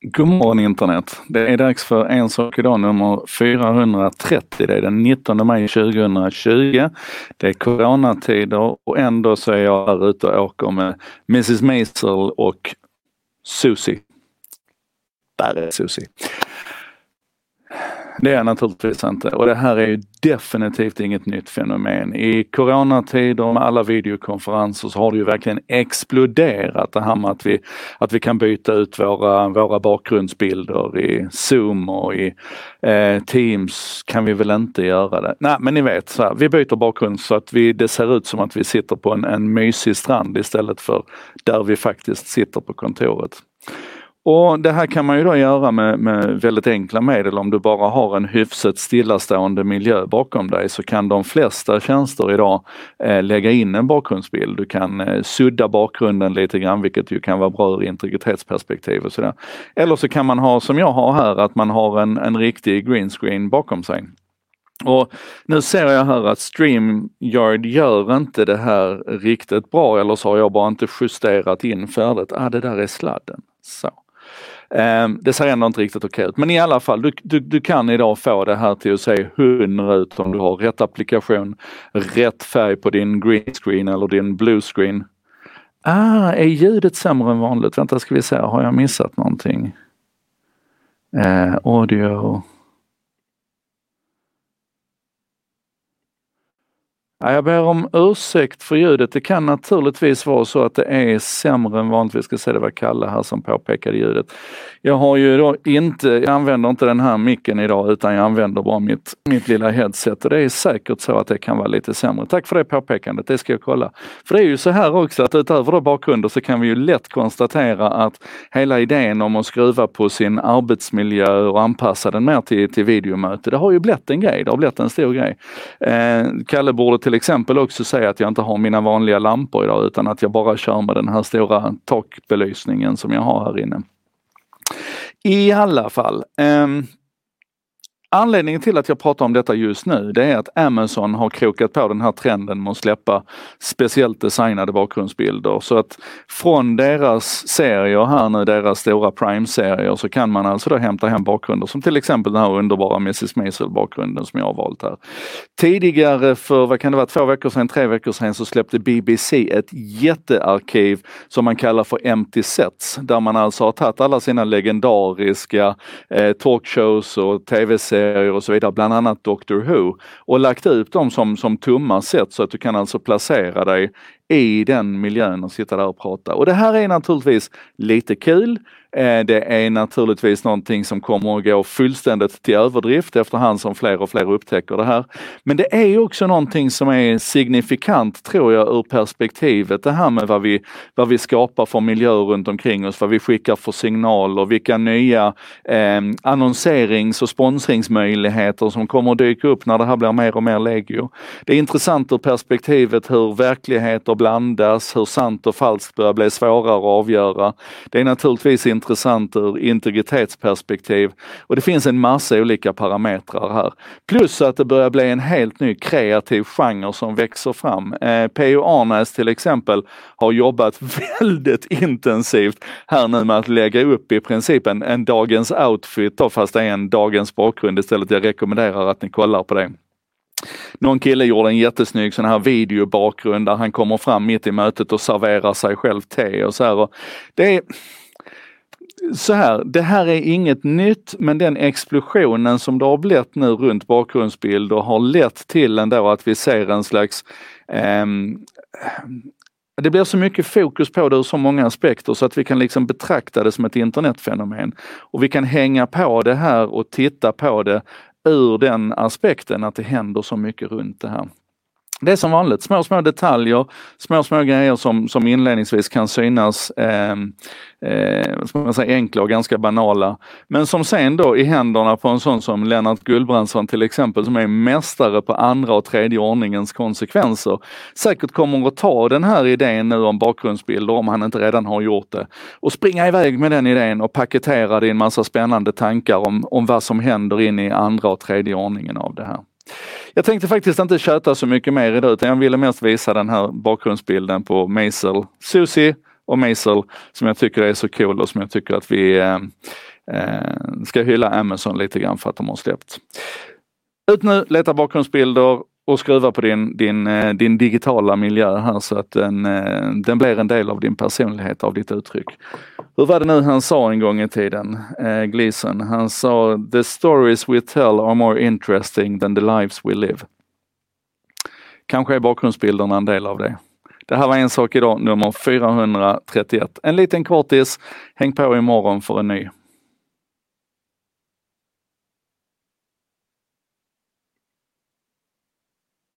God morgon internet! Det är dags för En sak idag nummer 430. Det är den 19 maj 2020. Det är coronatider och ändå så är jag här ute och åker med Mrs Maisel och Susie. Där är Susie. Det är naturligtvis inte och det här är ju definitivt inget nytt fenomen. I coronatider med alla videokonferenser så har det ju verkligen exploderat det här med att vi, att vi kan byta ut våra, våra bakgrundsbilder i Zoom och i eh, Teams kan vi väl inte göra det. Nej men ni vet, så här, vi byter bakgrund så att vi, det ser ut som att vi sitter på en, en mysig strand istället för där vi faktiskt sitter på kontoret. Och Det här kan man ju då göra med, med, väldigt enkla medel. Om du bara har en hyfsat stillastående miljö bakom dig så kan de flesta tjänster idag eh, lägga in en bakgrundsbild. Du kan eh, sudda bakgrunden lite grann vilket ju kan vara bra ur integritetsperspektiv och sådär. Eller så kan man ha som jag har här att man har en, en riktig green screen bakom sig. Och nu ser jag här att StreamYard gör inte det här riktigt bra eller så har jag bara inte justerat in färdigt. Ah, det där är sladden. Så. Ehm, det ser ändå inte riktigt okej ut. Men i alla fall, du, du, du kan idag få det här till att se hundra ut om du har rätt applikation, rätt färg på din green screen eller din blue screen. Ah, är ljudet sämre än vanligt? Vänta ska vi se, har jag missat någonting? Eh, audio. Jag ber om ursäkt för ljudet. Det kan naturligtvis vara så att det är sämre än vanligt. Vi ska se, det var Kalle här som påpekade ljudet. Jag har ju då inte, jag använder inte den här micken idag utan jag använder bara mitt, mitt lilla headset och det är säkert så att det kan vara lite sämre. Tack för det påpekandet, det ska jag kolla. För det är ju så här också att utöver då bakgrunder så kan vi ju lätt konstatera att hela idén om att skruva på sin arbetsmiljö och anpassa den mer till, till videomöte, det har ju blivit en grej, det har blivit en stor grej. Eh, Kalle borde till exempel också säga att jag inte har mina vanliga lampor idag utan att jag bara kör med den här stora takbelysningen som jag har här inne. I alla fall. Um, Anledningen till att jag pratar om detta just nu det är att Amazon har krokat på den här trenden med att släppa speciellt designade bakgrundsbilder. Så att från deras serier här nu, deras stora Prime-serier, så kan man alltså då hämta hem bakgrunder som till exempel den här underbara Mrs Maisel-bakgrunden som jag har valt här. Tidigare för, vad kan det vara, två veckor sedan, tre veckor sedan så släppte BBC ett jättearkiv som man kallar för Empty Sets, där man alltså har tagit alla sina legendariska eh, talkshows och tv-serier serier och så vidare, bland annat Doctor Who, och lagt ut dem som, som tummar sätt så att du kan alltså placera dig i den miljön och sitta där och prata. Och det här är naturligtvis lite kul. Eh, det är naturligtvis någonting som kommer att gå fullständigt till överdrift efterhand som fler och fler upptäcker det här. Men det är också någonting som är signifikant tror jag ur perspektivet det här med vad vi, vad vi skapar för miljöer runt omkring oss, vad vi skickar för signaler, vilka nya eh, annonserings och sponsringsmöjligheter som kommer att dyka upp när det här blir mer och mer legio. Det är intressant ur perspektivet hur verkligheter blandas, hur sant och falskt börjar bli svårare att avgöra. Det är naturligtvis intressant ur integritetsperspektiv och det finns en massa olika parametrar här. Plus att det börjar bli en helt ny kreativ genre som växer fram. Eh, P.O. Arnäs till exempel har jobbat väldigt intensivt här nu med att lägga upp i princip en, en dagens outfit då, fast det är en dagens bakgrund istället. Jag rekommenderar att ni kollar på det. Någon kille gjorde en jättesnygg sån här videobakgrund där han kommer fram mitt i mötet och serverar sig själv te och så här. Och det är så här, det här är inget nytt men den explosionen som det har blivit nu runt bakgrundsbilder har lett till ändå att vi ser en slags eh, det blir så mycket fokus på det ur så många aspekter så att vi kan liksom betrakta det som ett internetfenomen. Och vi kan hänga på det här och titta på det ur den aspekten att det händer så mycket runt det här. Det är som vanligt, små, små detaljer, små, små grejer som, som inledningsvis kan synas ehm, eh, eh, man säga, enkla och ganska banala. Men som sen då i händerna på en sån som Lennart Gullbrandsson till exempel, som är mästare på andra och tredje ordningens konsekvenser, säkert kommer att ta den här idén nu om bakgrundsbilder, om han inte redan har gjort det, och springa iväg med den idén och paketera det i en massa spännande tankar om, om vad som händer in i andra och tredje ordningen av det här. Jag tänkte faktiskt inte köta så mycket mer idag utan jag ville mest visa den här bakgrundsbilden på Maisel. Susie, och Maisel som jag tycker är så cool och som jag tycker att vi eh, eh ska hylla Amazon lite grann för att de har släppt. Ut nu, leta bakgrundsbilder och skruva på din, din, eh, din digitala miljö här så att den, eh, den blir en del av din personlighet, av ditt uttryck. Hur var det nu han sa en gång i tiden, eh, Gleason? Han sa “The stories we tell are more interesting than the lives we live”. Kanske är bakgrundsbilderna en del av det. Det här var En sak idag, nummer 431. En liten kortis. Häng på imorgon för en ny.